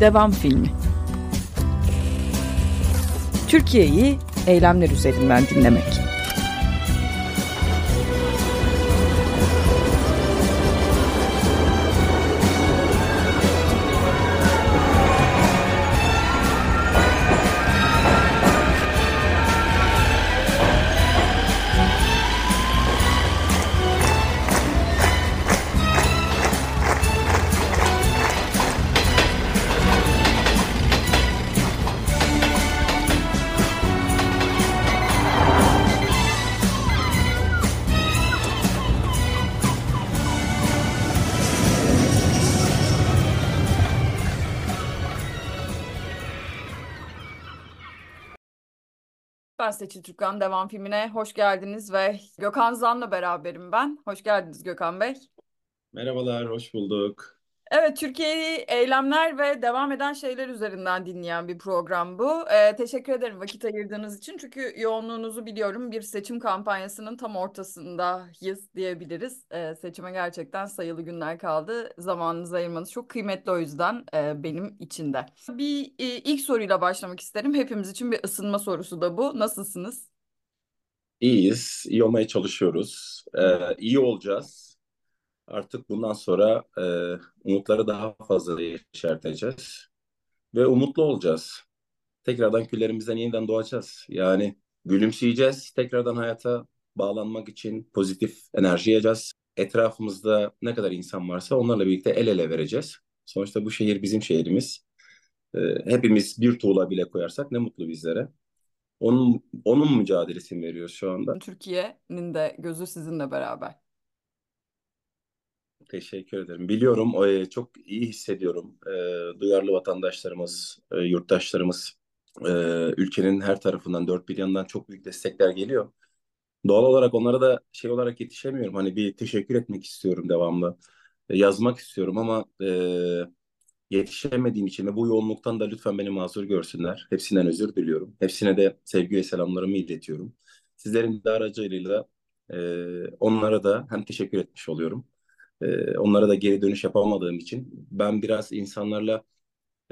Devam filmi. Türkiye'yi eylemler üzerinden dinlemek. Ben Seçil Türkan Devam filmine hoş geldiniz ve Gökhan Zan'la beraberim ben. Hoş geldiniz Gökhan Bey. Merhabalar, hoş bulduk. Evet, Türkiye'yi eylemler ve devam eden şeyler üzerinden dinleyen bir program bu. Ee, teşekkür ederim vakit ayırdığınız için. Çünkü yoğunluğunuzu biliyorum. Bir seçim kampanyasının tam ortasındayız diyebiliriz. Ee, seçime gerçekten sayılı günler kaldı. Zamanınızı ayırmanız çok kıymetli o yüzden e, benim için de. Bir e, ilk soruyla başlamak isterim. Hepimiz için bir ısınma sorusu da bu. Nasılsınız? İyiyiz, iyi olmaya çalışıyoruz. Ee, iyi olacağız. Artık bundan sonra e, umutları daha fazla yeşerteceğiz ve umutlu olacağız. Tekrardan küllerimizden yeniden doğacağız. Yani gülümseyeceğiz, tekrardan hayata bağlanmak için pozitif enerji yiyeceğiz. Etrafımızda ne kadar insan varsa onlarla birlikte el ele vereceğiz. Sonuçta bu şehir bizim şehrimiz. Ee, hepimiz bir tuğla bile koyarsak ne mutlu bizlere. Onun, onun mücadelesini veriyoruz şu anda. Türkiye'nin de gözü sizinle beraber. Teşekkür ederim. Biliyorum, çok iyi hissediyorum. E, duyarlı vatandaşlarımız, e, yurttaşlarımız, e, ülkenin her tarafından, dört bir yandan çok büyük destekler geliyor. Doğal olarak onlara da şey olarak yetişemiyorum. Hani bir teşekkür etmek istiyorum devamlı. E, yazmak istiyorum ama e, yetişemediğim için ve bu yoğunluktan da lütfen beni mazur görsünler. Hepsinden özür diliyorum. Hepsine de sevgi ve selamlarımı iletiyorum. Sizlerin de aracılığıyla e, onlara da hem teşekkür etmiş oluyorum e, onlara da geri dönüş yapamadığım için ben biraz insanlarla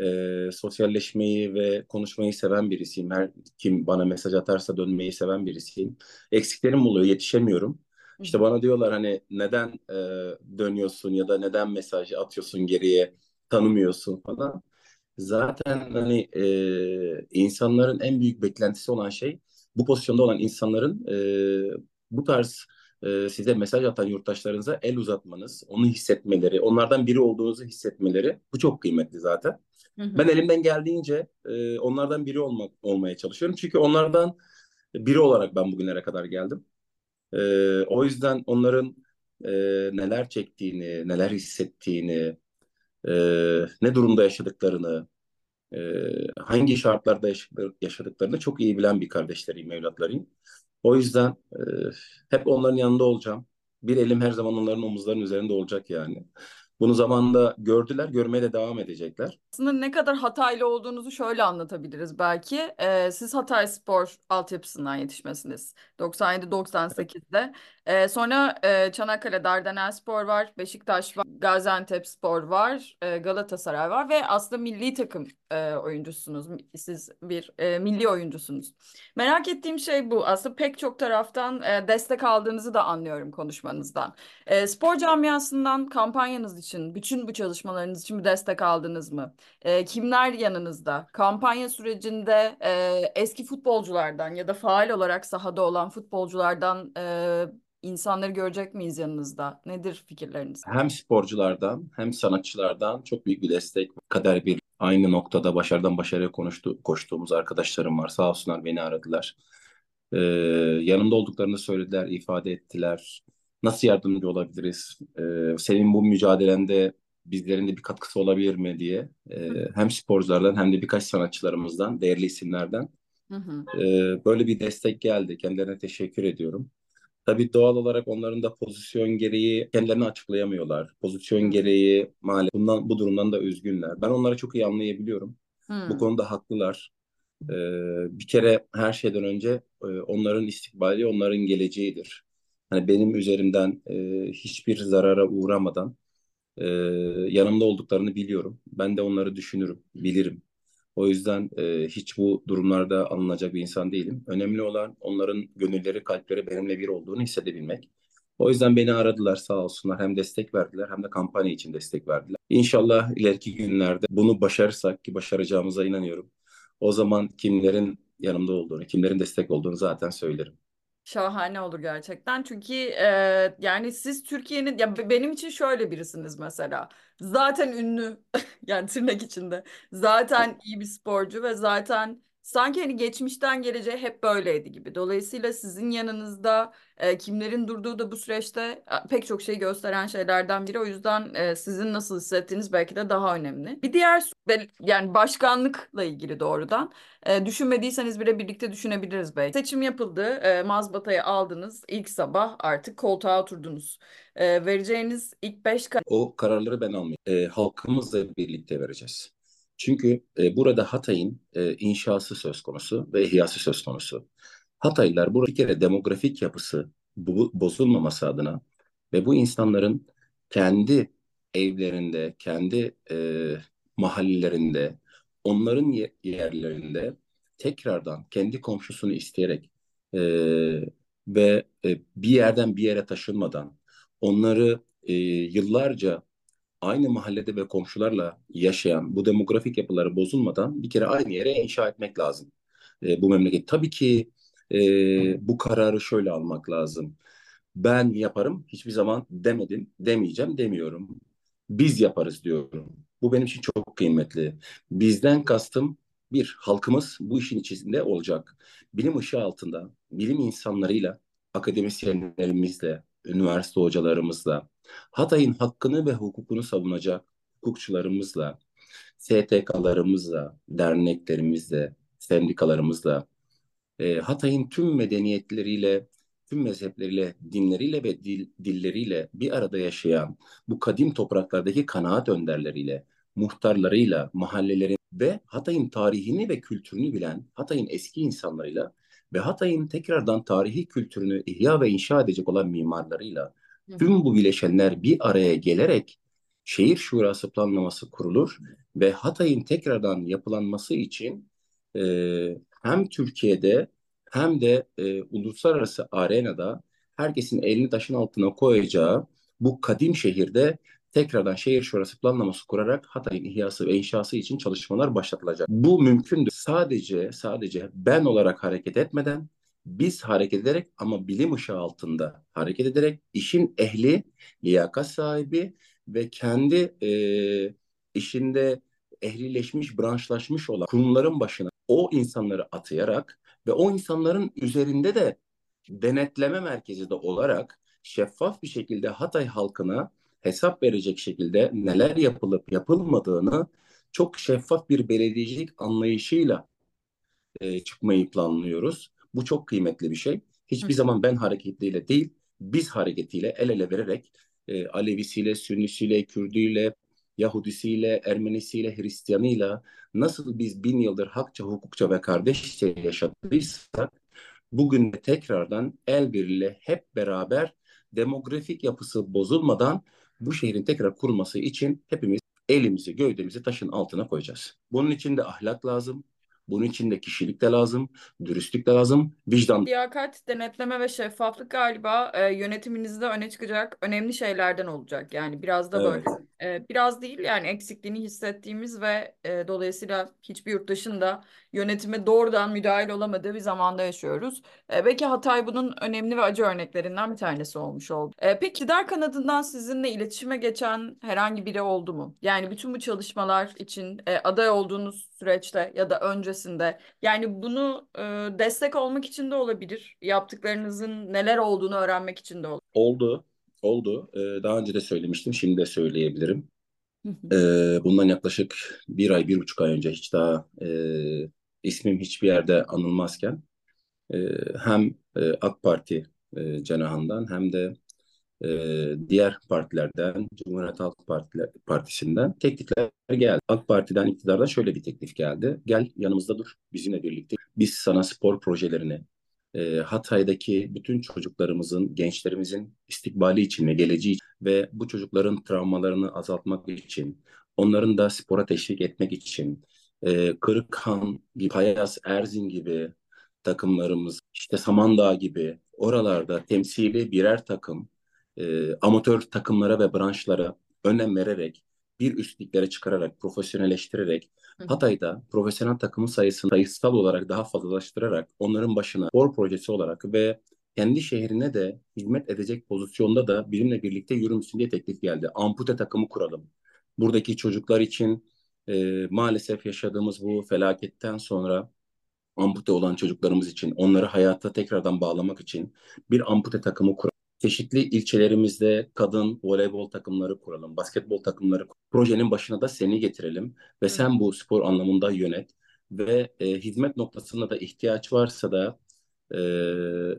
e, sosyalleşmeyi ve konuşmayı seven birisiyim. Her kim bana mesaj atarsa dönmeyi seven birisiyim. Eksiklerim oluyor, yetişemiyorum. İşte bana diyorlar hani neden e, dönüyorsun ya da neden mesaj atıyorsun geriye, tanımıyorsun falan. Zaten hani e, insanların en büyük beklentisi olan şey bu pozisyonda olan insanların e, bu tarz e, size mesaj atan yurttaşlarınıza el uzatmanız, onu hissetmeleri, onlardan biri olduğunuzu hissetmeleri bu çok kıymetli zaten. Hı hı. Ben elimden geldiğince e, onlardan biri olmak olmaya çalışıyorum. Çünkü onlardan biri olarak ben bugünlere kadar geldim. E, o yüzden onların e, neler çektiğini, neler hissettiğini, e, ne durumda yaşadıklarını, e, hangi şartlarda yaşadıklarını çok iyi bilen bir kardeşleriyim, evlatlarıyım. O yüzden e, hep onların yanında olacağım. Bir elim her zaman onların omuzlarının üzerinde olacak yani. Bunu zamanında gördüler, görmeye de devam edecekler. Aslında ne kadar Hataylı olduğunuzu şöyle anlatabiliriz belki. Ee, siz Hatay Spor altyapısından yetişmesiniz. 97-98'de. Ee, sonra e, Çanakkale Dardanel Spor var, Beşiktaş var, Gaziantep Spor var, e, Galatasaray var ve aslında milli takım e, oyuncusunuz. Siz bir e, milli oyuncusunuz. Merak ettiğim şey bu. Aslında pek çok taraftan e, destek aldığınızı da anlıyorum konuşmanızdan. E, spor camiasından kampanyanız için, bütün bu çalışmalarınız için bir destek aldınız mı? E, kimler yanınızda? Kampanya sürecinde e, eski futbolculardan ya da faal olarak sahada olan futbolculardan e, insanları görecek miyiz yanınızda? Nedir fikirleriniz? Hem sporculardan hem sanatçılardan çok büyük bir destek. Kader bir aynı noktada başarıdan başarıya konuştu, koştuğumuz arkadaşlarım var. Sağ olsunlar beni aradılar. Ee, yanımda olduklarını söylediler, ifade ettiler. Nasıl yardımcı olabiliriz? Ee, senin bu mücadelende bizlerin de bir katkısı olabilir mi diye e, hem sporculardan hem de birkaç sanatçılarımızdan, değerli isimlerden hı hı. E, böyle bir destek geldi. Kendilerine teşekkür ediyorum. Tabii doğal olarak onların da pozisyon gereği kendilerini açıklayamıyorlar. Pozisyon gereği maalesef bundan bu durumdan da üzgünler. Ben onları çok iyi anlayabiliyorum. Hmm. Bu konuda haklılar. Ee, bir kere her şeyden önce e, onların istikbali onların geleceğidir. Hani benim üzerimden e, hiçbir zarara uğramadan e, yanımda olduklarını biliyorum. Ben de onları düşünürüm, bilirim. O yüzden e, hiç bu durumlarda alınacak bir insan değilim. Önemli olan onların gönülleri, kalpleri benimle bir olduğunu hissedebilmek. O yüzden beni aradılar sağ olsunlar. Hem destek verdiler hem de kampanya için destek verdiler. İnşallah ileriki günlerde bunu başarırsak ki başaracağımıza inanıyorum. O zaman kimlerin yanımda olduğunu, kimlerin destek olduğunu zaten söylerim. Şahane olur gerçekten. Çünkü e, yani siz Türkiye'nin ya be- benim için şöyle birisiniz mesela. Zaten ünlü yani tırnak içinde. Zaten iyi bir sporcu ve zaten sanki hani geçmişten geleceğe hep böyleydi gibi. Dolayısıyla sizin yanınızda e, kimlerin durduğu da bu süreçte e, pek çok şey gösteren şeylerden biri. O yüzden e, sizin nasıl hissettiğiniz belki de daha önemli. Bir diğer yani başkanlıkla ilgili doğrudan. E, düşünmediyseniz bile birlikte düşünebiliriz belki. Seçim yapıldı. E, mazbatayı aldınız. İlk sabah artık koltuğa oturdunuz. E, vereceğiniz ilk 5 O kararları ben almayayım. E, halkımızla birlikte vereceğiz. Çünkü e, burada Hatay'ın e, inşası söz konusu ve ihyası söz konusu. Hataylılar burada bir kere demografik yapısı bu, bozulmaması adına ve bu insanların kendi evlerinde, kendi e, mahallelerinde, onların ye- yerlerinde tekrardan kendi komşusunu isteyerek e, ve e, bir yerden bir yere taşınmadan onları e, yıllarca aynı mahallede ve komşularla yaşayan bu demografik yapıları bozulmadan bir kere aynı yere inşa etmek lazım. E, bu memleket. Tabii ki e, bu kararı şöyle almak lazım. Ben yaparım hiçbir zaman demedim, demeyeceğim, demiyorum. Biz yaparız diyorum. Bu benim için çok kıymetli. Bizden kastım bir, halkımız bu işin içinde olacak. Bilim ışığı altında, bilim insanlarıyla, akademisyenlerimizle, üniversite hocalarımızla, Hatay'ın hakkını ve hukukunu savunacak hukukçularımızla, STK'larımızla, derneklerimizle, sendikalarımızla, e, Hatay'ın tüm medeniyetleriyle, tüm mezhepleriyle, dinleriyle ve dil, dilleriyle bir arada yaşayan bu kadim topraklardaki kanaat önderleriyle, muhtarlarıyla, mahallelerin ve Hatay'ın tarihini ve kültürünü bilen Hatay'ın eski insanlarıyla ve Hatay'ın tekrardan tarihi kültürünü ihya ve inşa edecek olan mimarlarıyla tüm bu bileşenler bir araya gelerek şehir şurası planlaması kurulur ve Hatay'ın tekrardan yapılanması için e, hem Türkiye'de hem de e, uluslararası arenada herkesin elini taşın altına koyacağı bu kadim şehirde tekrardan şehir şurası planlaması kurarak Hatay'ın ihyası ve inşası için çalışmalar başlatılacak. Bu mümkündür. Sadece sadece ben olarak hareket etmeden biz hareket ederek ama bilim ışığı altında hareket ederek işin ehli, liyakat sahibi ve kendi e, işinde ehlileşmiş, branşlaşmış olan kurumların başına o insanları atayarak ve o insanların üzerinde de denetleme merkezi de olarak şeffaf bir şekilde Hatay halkına hesap verecek şekilde neler yapılıp yapılmadığını çok şeffaf bir belediyecilik anlayışıyla e, çıkmayı planlıyoruz. Bu çok kıymetli bir şey. Hiçbir zaman ben hareketiyle değil, biz hareketiyle el ele vererek e, Alevisiyle, Sünnisiyle, Kürdüyle, Yahudisiyle, Ermenisiyle, Hristiyanıyla nasıl biz bin yıldır hakça, hukukça ve kardeşçe yaşadıysak bugün de tekrardan el birliğiyle hep beraber demografik yapısı bozulmadan bu şehrin tekrar kurulması için hepimiz elimizi, gövdemizi taşın altına koyacağız. Bunun için de ahlak lazım, bunun için de kişilik de lazım, dürüstlük de lazım, vicdan. Liyakat, denetleme ve şeffaflık galiba e, yönetiminizde öne çıkacak önemli şeylerden olacak. Yani biraz da böyle. E, biraz değil yani eksikliğini hissettiğimiz ve e, dolayısıyla hiçbir yurttaşın da yönetime doğrudan müdahil olamadığı bir zamanda yaşıyoruz. E, belki Hatay bunun önemli ve acı örneklerinden bir tanesi olmuş oldu. E, peki iktidar kanadından sizinle iletişime geçen herhangi biri oldu mu? Yani bütün bu çalışmalar için e, aday olduğunuz süreçte ya da öncesinde yani bunu e, destek olmak için de olabilir. Yaptıklarınızın neler olduğunu öğrenmek için de olabilir. Oldu, oldu. Ee, daha önce de söylemiştim, şimdi de söyleyebilirim. Ee, bundan yaklaşık bir ay, bir buçuk ay önce hiç daha e, ismim hiçbir yerde anılmazken e, hem e, AK Parti e, cenahından hem de e, diğer partilerden, Cumhuriyet Halk Partiler, Partisi'nden teklifler geldi. AK Parti'den, iktidardan şöyle bir teklif geldi. Gel yanımızda dur, bizimle birlikte. Biz sana spor projelerini, e, Hatay'daki bütün çocuklarımızın, gençlerimizin istikbali için ve geleceği için ve bu çocukların travmalarını azaltmak için, onların da spora teşvik etmek için, e, Kırıkhan gibi, Payas, Erzin gibi takımlarımız, işte Samandağ gibi oralarda temsili birer takım, e, amatör takımlara ve branşlara önem vererek, bir üstlüklere çıkararak, profesyonelleştirerek, Hatay'da profesyonel takımın sayısını sayısal olarak daha fazlalaştırarak, onların başına spor projesi olarak ve kendi şehrine de hizmet edecek pozisyonda da benimle birlikte yürümüşsün diye teklif geldi. Ampute takımı kuralım. Buradaki çocuklar için e, maalesef yaşadığımız bu felaketten sonra ampute olan çocuklarımız için, onları hayata tekrardan bağlamak için bir ampute takımı kuralım. Çeşitli ilçelerimizde kadın voleybol takımları kuralım, basketbol takımları kuralım. Projenin başına da seni getirelim ve sen bu spor anlamında yönet ve e, hizmet noktasında da ihtiyaç varsa da e,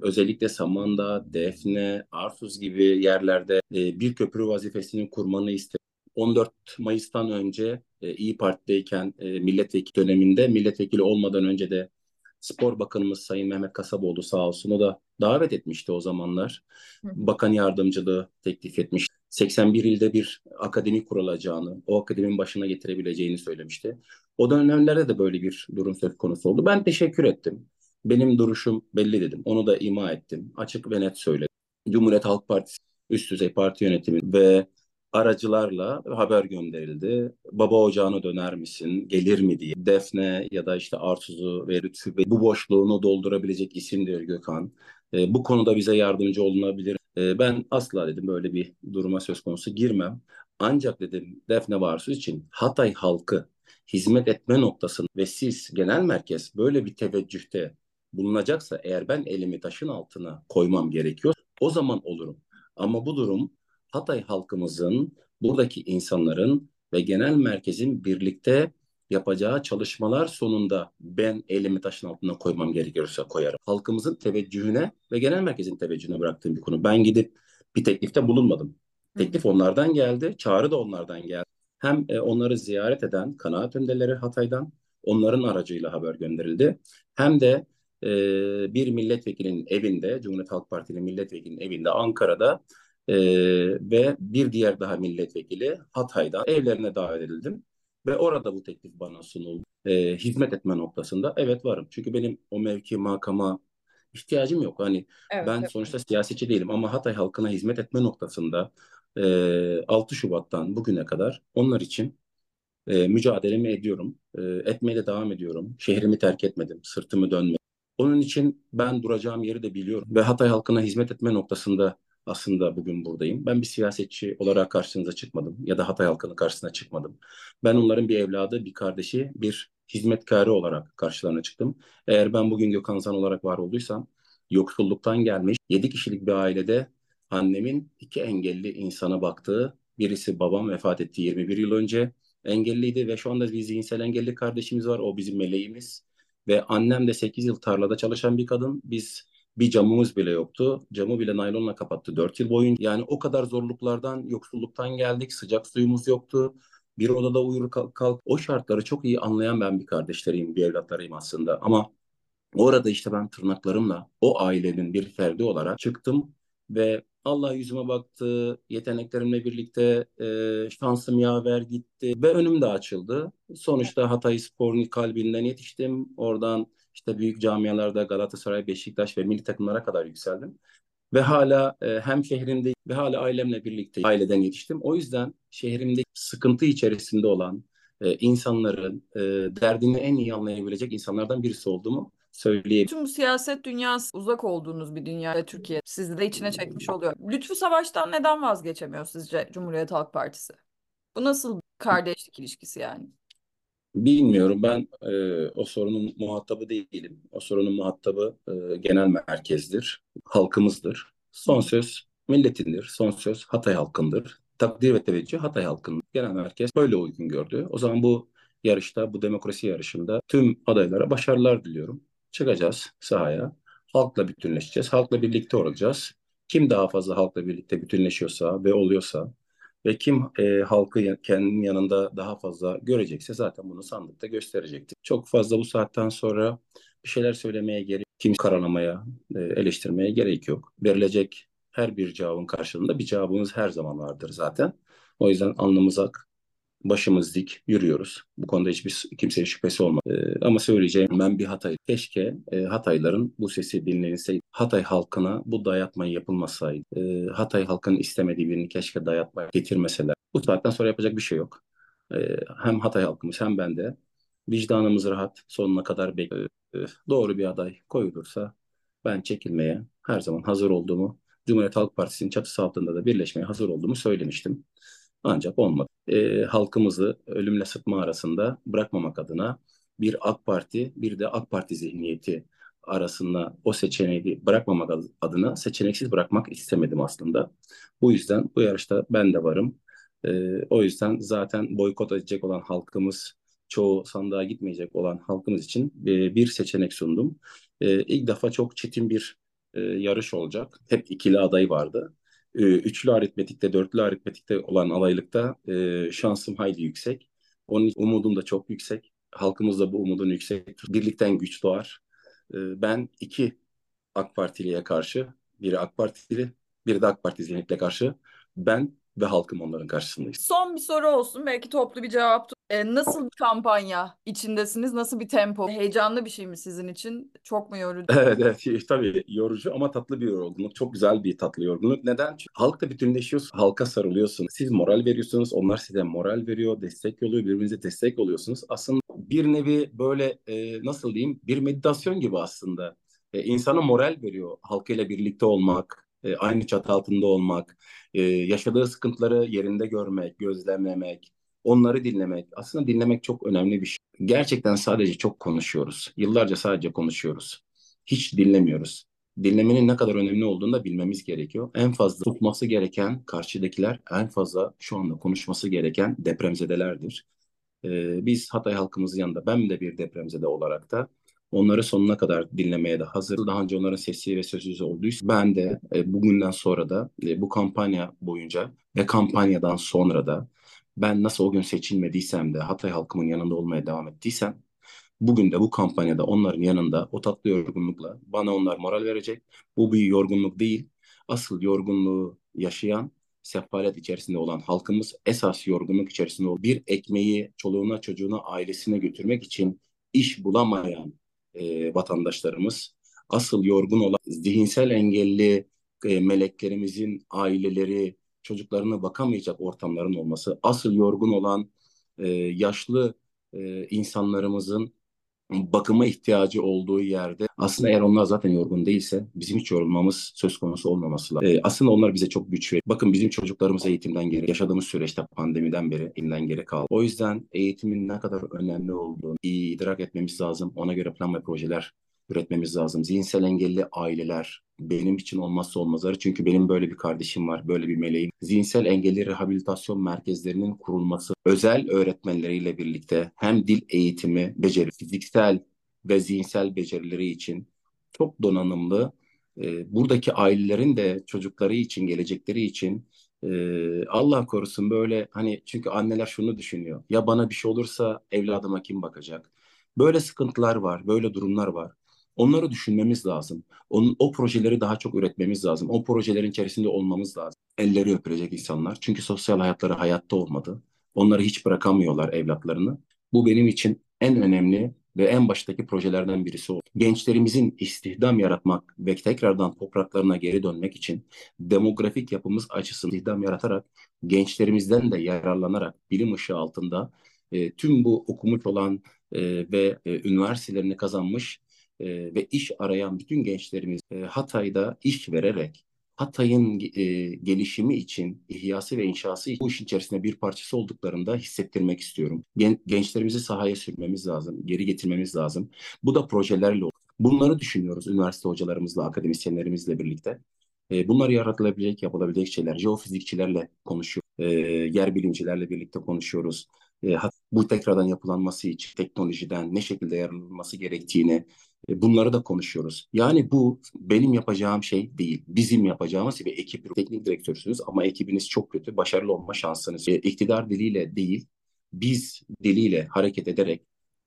özellikle Samandağ, Defne, Arsuz gibi yerlerde e, bir köprü vazifesini kurmanı istedim. 14 Mayıs'tan önce e, İyi Parti'deyken e, milletvekili döneminde milletvekili olmadan önce de Spor Bakanımız Sayın Mehmet Kasaboğlu sağ olsun o da davet etmişti o zamanlar. Bakan yardımcılığı teklif etmiş. 81 ilde bir akademi kurulacağını, o akademinin başına getirebileceğini söylemişti. O dönemlerde de böyle bir durum söz konusu oldu. Ben teşekkür ettim. Benim duruşum belli dedim. Onu da ima ettim. Açık ve net söyledim. Cumhuriyet Halk Partisi üst düzey parti yönetimi ve aracılarla haber gönderildi. Baba ocağına döner misin, gelir mi diye. Defne ya da işte Arsuz'u ve Lütfü bu boşluğunu doldurabilecek isimdir Gökhan. E, bu konuda bize yardımcı olunabilir. E, ben asla dedim böyle bir duruma söz konusu girmem. Ancak dedim Defne Varsuz için Hatay halkı hizmet etme noktasını ve siz genel merkez böyle bir teveccühte bulunacaksa eğer ben elimi taşın altına koymam gerekiyor o zaman olurum. Ama bu durum Hatay halkımızın, buradaki insanların ve genel merkezin birlikte yapacağı çalışmalar sonunda ben elimi taşın altına koymam gerekiyorsa koyarım. Halkımızın teveccühüne ve genel merkezin teveccühüne bıraktığım bir konu. Ben gidip bir teklifte bulunmadım. Teklif onlardan geldi, çağrı da onlardan geldi. Hem e, onları ziyaret eden kanaat önderleri Hatay'dan onların aracıyla haber gönderildi. Hem de e, bir milletvekilinin evinde, Cumhuriyet Halk Partili milletvekilinin evinde Ankara'da e, ve bir diğer daha milletvekili Hatay'dan evlerine davet edildim. Ve orada bu teklif bana sunuldu. E, hizmet etme noktasında evet varım. Çünkü benim o mevki makama ihtiyacım yok. Hani evet, ben evet. sonuçta siyasetçi değilim ama Hatay halkına hizmet etme noktasında e, 6 Şubat'tan bugüne kadar onlar için e, mücadelemi ediyorum. E, etmeye de devam ediyorum. Şehrimi terk etmedim. Sırtımı dönmedim. Onun için ben duracağım yeri de biliyorum. Ve Hatay halkına hizmet etme noktasında aslında bugün buradayım. Ben bir siyasetçi olarak karşınıza çıkmadım ya da Hatay halkının karşısına çıkmadım. Ben onların bir evladı, bir kardeşi, bir hizmetkarı olarak karşılarına çıktım. Eğer ben bugün Gökhan Zan olarak var olduysam yoksulluktan gelmiş 7 kişilik bir ailede annemin iki engelli insana baktığı birisi babam vefat etti 21 yıl önce engelliydi ve şu anda bir zihinsel engelli kardeşimiz var. O bizim meleğimiz. Ve annem de 8 yıl tarlada çalışan bir kadın. Biz bir camımız bile yoktu. Camı bile naylonla kapattı 4 yıl boyunca. Yani o kadar zorluklardan, yoksulluktan geldik. Sıcak suyumuz yoktu. Bir odada uyur kalk, kalk. O şartları çok iyi anlayan ben bir kardeşleriyim, bir evlatlarıyım aslında. Ama orada işte ben tırnaklarımla o ailenin bir ferdi olarak çıktım ve Allah yüzüme baktı, yeteneklerimle birlikte e, şansım yaver gitti ve önüm de açıldı. Sonuçta Hatay Spor'un kalbinden yetiştim. Oradan işte büyük camialarda Galatasaray, Beşiktaş ve milli takımlara kadar yükseldim. Ve hala e, hem şehrimde ve hala ailemle birlikte aileden yetiştim. O yüzden şehrimde sıkıntı içerisinde olan e, insanların e, derdini en iyi anlayabilecek insanlardan birisi olduğumu söyleyeyim. Tüm siyaset dünyası uzak olduğunuz bir dünya Türkiye sizi de içine çekmiş oluyor. Lütfü Savaş'tan neden vazgeçemiyor sizce Cumhuriyet Halk Partisi? Bu nasıl kardeşlik ilişkisi yani? Bilmiyorum ben e, o sorunun muhatabı değilim. O sorunun muhatabı e, genel merkezdir, halkımızdır. Son söz milletindir, son söz Hatay halkındır. Takdir ve teveccüh Hatay halkının genel merkez böyle uygun gördü. O zaman bu yarışta, bu demokrasi yarışında tüm adaylara başarılar diliyorum. Çıkacağız sahaya, halkla bütünleşeceğiz, halkla birlikte olacağız. Kim daha fazla halkla birlikte bütünleşiyorsa ve oluyorsa ve kim e, halkı kendinin yanında daha fazla görecekse zaten bunu sandıkta gösterecektir. Çok fazla bu saatten sonra bir şeyler söylemeye gerek, kim karalamaya, e, eleştirmeye gerek yok. Verilecek Her bir cevabın karşılığında bir cevabımız her zaman vardır zaten. O yüzden alnımız başımız dik yürüyoruz. Bu konuda hiçbir kimseye şüphesi olmaz. Ee, ama söyleyeceğim ben bir Hatay. Keşke e, Hatayların bu sesi dinlenilseydi. Hatay halkına bu dayatmayı yapılmasaydı. E, Hatay halkının istemediği birini keşke dayatmaya getirmeseler. Bu saatten sonra yapacak bir şey yok. E, hem Hatay halkımız hem ben de vicdanımız rahat sonuna kadar bekliyoruz. E, doğru bir aday koyulursa ben çekilmeye her zaman hazır olduğumu Cumhuriyet Halk Partisi'nin çatısı altında da birleşmeye hazır olduğumu söylemiştim. Ancak olmadı. E, halkımızı ölümle sıtma arasında bırakmamak adına bir AK Parti bir de AK Parti zihniyeti arasında o seçeneği bırakmamak adına seçeneksiz bırakmak istemedim aslında. Bu yüzden bu yarışta ben de varım. E, o yüzden zaten boykot edecek olan halkımız, çoğu sandığa gitmeyecek olan halkımız için e, bir seçenek sundum. E, ilk defa çok çetin bir e, yarış olacak. Hep ikili aday vardı. E, üçlü aritmetikte, dörtlü aritmetikte olan adaylıkta e, şansım hayli yüksek. Onun için umudum da çok yüksek. Halkımız da bu umudun yüksek. Birlikten güç doğar. E, ben iki AK Partiliye karşı, biri AK Partili, biri de AK Parti zihniyetle karşı. Ben ve halkım onların karşısındayız. Son bir soru olsun. Belki toplu bir cevap. Ee, nasıl bir kampanya içindesiniz? Nasıl bir tempo? Heyecanlı bir şey mi sizin için? Çok mu yorucu? Evet, evet tabii yorucu ama tatlı bir yorgunluk. Çok güzel bir tatlı yorgunluk. Neden? Çünkü halkla bütünleşiyorsun. Halka sarılıyorsun. Siz moral veriyorsunuz. Onlar size moral veriyor. Destek oluyor. Birbirinize destek oluyorsunuz. Aslında bir nevi böyle e, nasıl diyeyim bir meditasyon gibi aslında. E, insana moral veriyor. Halkıyla birlikte olmak, e, aynı çatı altında olmak, e, yaşadığı sıkıntıları yerinde görmek, gözlemlemek, onları dinlemek. Aslında dinlemek çok önemli bir şey. Gerçekten sadece çok konuşuyoruz. Yıllarca sadece konuşuyoruz. Hiç dinlemiyoruz. Dinlemenin ne kadar önemli olduğunu da bilmemiz gerekiyor. En fazla tutması gereken karşıdakiler, en fazla şu anda konuşması gereken depremzedelerdir. Ee, biz Hatay halkımızın yanında ben de bir depremzede olarak da Onları sonuna kadar dinlemeye de hazır. Daha önce onların sesi ve sözsüzü olduysa ben de e, bugünden sonra da e, bu kampanya boyunca ve kampanyadan sonra da ben nasıl o gün seçilmediysem de Hatay halkımın yanında olmaya devam ettiysem bugün de bu kampanyada onların yanında o tatlı yorgunlukla bana onlar moral verecek. Bu bir yorgunluk değil. Asıl yorgunluğu yaşayan sefalet içerisinde olan halkımız esas yorgunluk içerisinde olan bir ekmeği çoluğuna çocuğuna ailesine götürmek için iş bulamayan e, vatandaşlarımız. Asıl yorgun olan zihinsel engelli e, meleklerimizin aileleri, çocuklarına bakamayacak ortamların olması. Asıl yorgun olan e, yaşlı e, insanlarımızın bakıma ihtiyacı olduğu yerde aslında eğer onlar zaten yorgun değilse bizim hiç yorulmamız söz konusu olmaması lazım. Ee, aslında onlar bize çok güç veriyor. Bakın bizim çocuklarımız eğitimden geri, yaşadığımız süreçte pandemiden beri eğitimden geri kaldı. O yüzden eğitimin ne kadar önemli olduğunu iyi idrak etmemiz lazım. Ona göre plan ve projeler üretmemiz lazım. Zihinsel engelli aileler benim için olmazsa olmazları. Çünkü benim böyle bir kardeşim var, böyle bir meleğim. Zihinsel engelli rehabilitasyon merkezlerinin kurulması, özel öğretmenleriyle birlikte hem dil eğitimi, beceri, fiziksel ve zihinsel becerileri için çok donanımlı, e, buradaki ailelerin de çocukları için, gelecekleri için e, Allah korusun böyle hani çünkü anneler şunu düşünüyor. Ya bana bir şey olursa evladıma kim bakacak? Böyle sıkıntılar var, böyle durumlar var. Onları düşünmemiz lazım. Onun, o projeleri daha çok üretmemiz lazım. O projelerin içerisinde olmamız lazım. Elleri öpülecek insanlar. Çünkü sosyal hayatları hayatta olmadı. Onları hiç bırakamıyorlar evlatlarını. Bu benim için en önemli ve en baştaki projelerden birisi oldu. Gençlerimizin istihdam yaratmak ve tekrardan topraklarına geri dönmek için demografik yapımız açısından istihdam yaratarak gençlerimizden de yararlanarak bilim ışığı altında e, tüm bu okumuş olan e, ve e, üniversitelerini kazanmış e, ve iş arayan bütün gençlerimiz e, Hatay'da iş vererek Hatay'ın e, gelişimi için, ihyası ve inşası için bu işin içerisinde bir parçası olduklarında hissettirmek istiyorum. Gen, gençlerimizi sahaya sürmemiz lazım, geri getirmemiz lazım. Bu da projelerle olur. Bunları düşünüyoruz üniversite hocalarımızla, akademisyenlerimizle birlikte. E, bunlar yaratılabilecek, yapılabilecek şeyler. Jeofizikçilerle konuşuyoruz, e, yer bilimcilerle birlikte konuşuyoruz. E, bu tekrardan yapılanması için teknolojiden ne şekilde yararlanılması gerektiğini e, bunları da konuşuyoruz. Yani bu benim yapacağım şey değil. Bizim yapacağımız bir ekip teknik direktörsünüz ama ekibiniz çok kötü. Başarılı olma şansınız e, iktidar diliyle değil, biz diliyle hareket ederek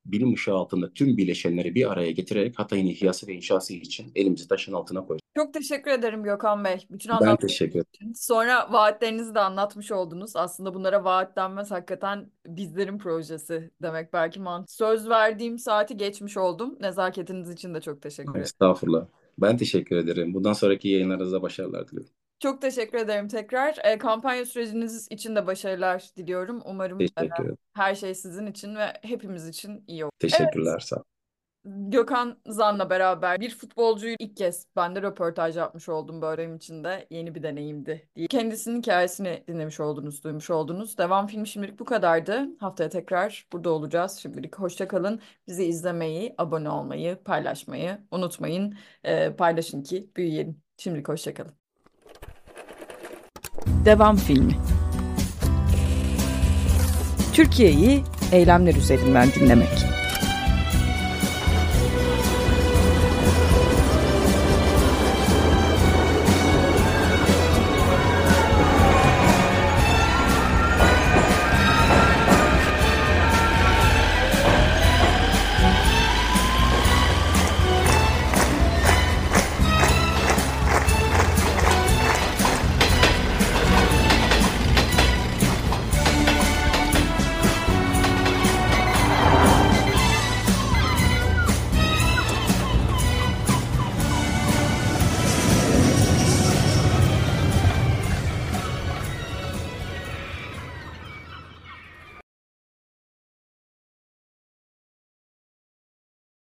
bilim ışığı altında tüm bileşenleri bir araya getirerek Hatay'ın ihyası ve inşası için elimizi taşın altına koyacağız. Çok teşekkür ederim Gökhan Bey. Bütün Ben teşekkür ederim. için. Sonra vaatlerinizi de anlatmış oldunuz. Aslında bunlara vaat denmez hakikaten bizlerin projesi demek belki mantıklı. Söz verdiğim saati geçmiş oldum. Nezaketiniz için de çok teşekkür ederim. Estağfurullah. Ben teşekkür ederim. Bundan sonraki yayınlarınızda başarılar diliyorum. Çok teşekkür ederim tekrar. E, kampanya süreciniz için de başarılar diliyorum. Umarım e, Teşekkür ederim. her şey sizin için ve hepimiz için iyi olur. Teşekkürler. Sağ olun. Gökhan Zan'la beraber bir futbolcuyu ilk kez ben de röportaj yapmış oldum bölüm içinde. Yeni bir deneyimdi diye. Kendisinin hikayesini dinlemiş oldunuz, duymuş oldunuz. Devam filmi şimdilik bu kadardı. Haftaya tekrar burada olacağız. Şimdilik hoşça kalın. Bizi izlemeyi, abone olmayı, paylaşmayı unutmayın. E, paylaşın ki büyüyelim. Şimdilik hoşça kalın. Devam filmi. Türkiye'yi eylemler üzerinden dinlemek.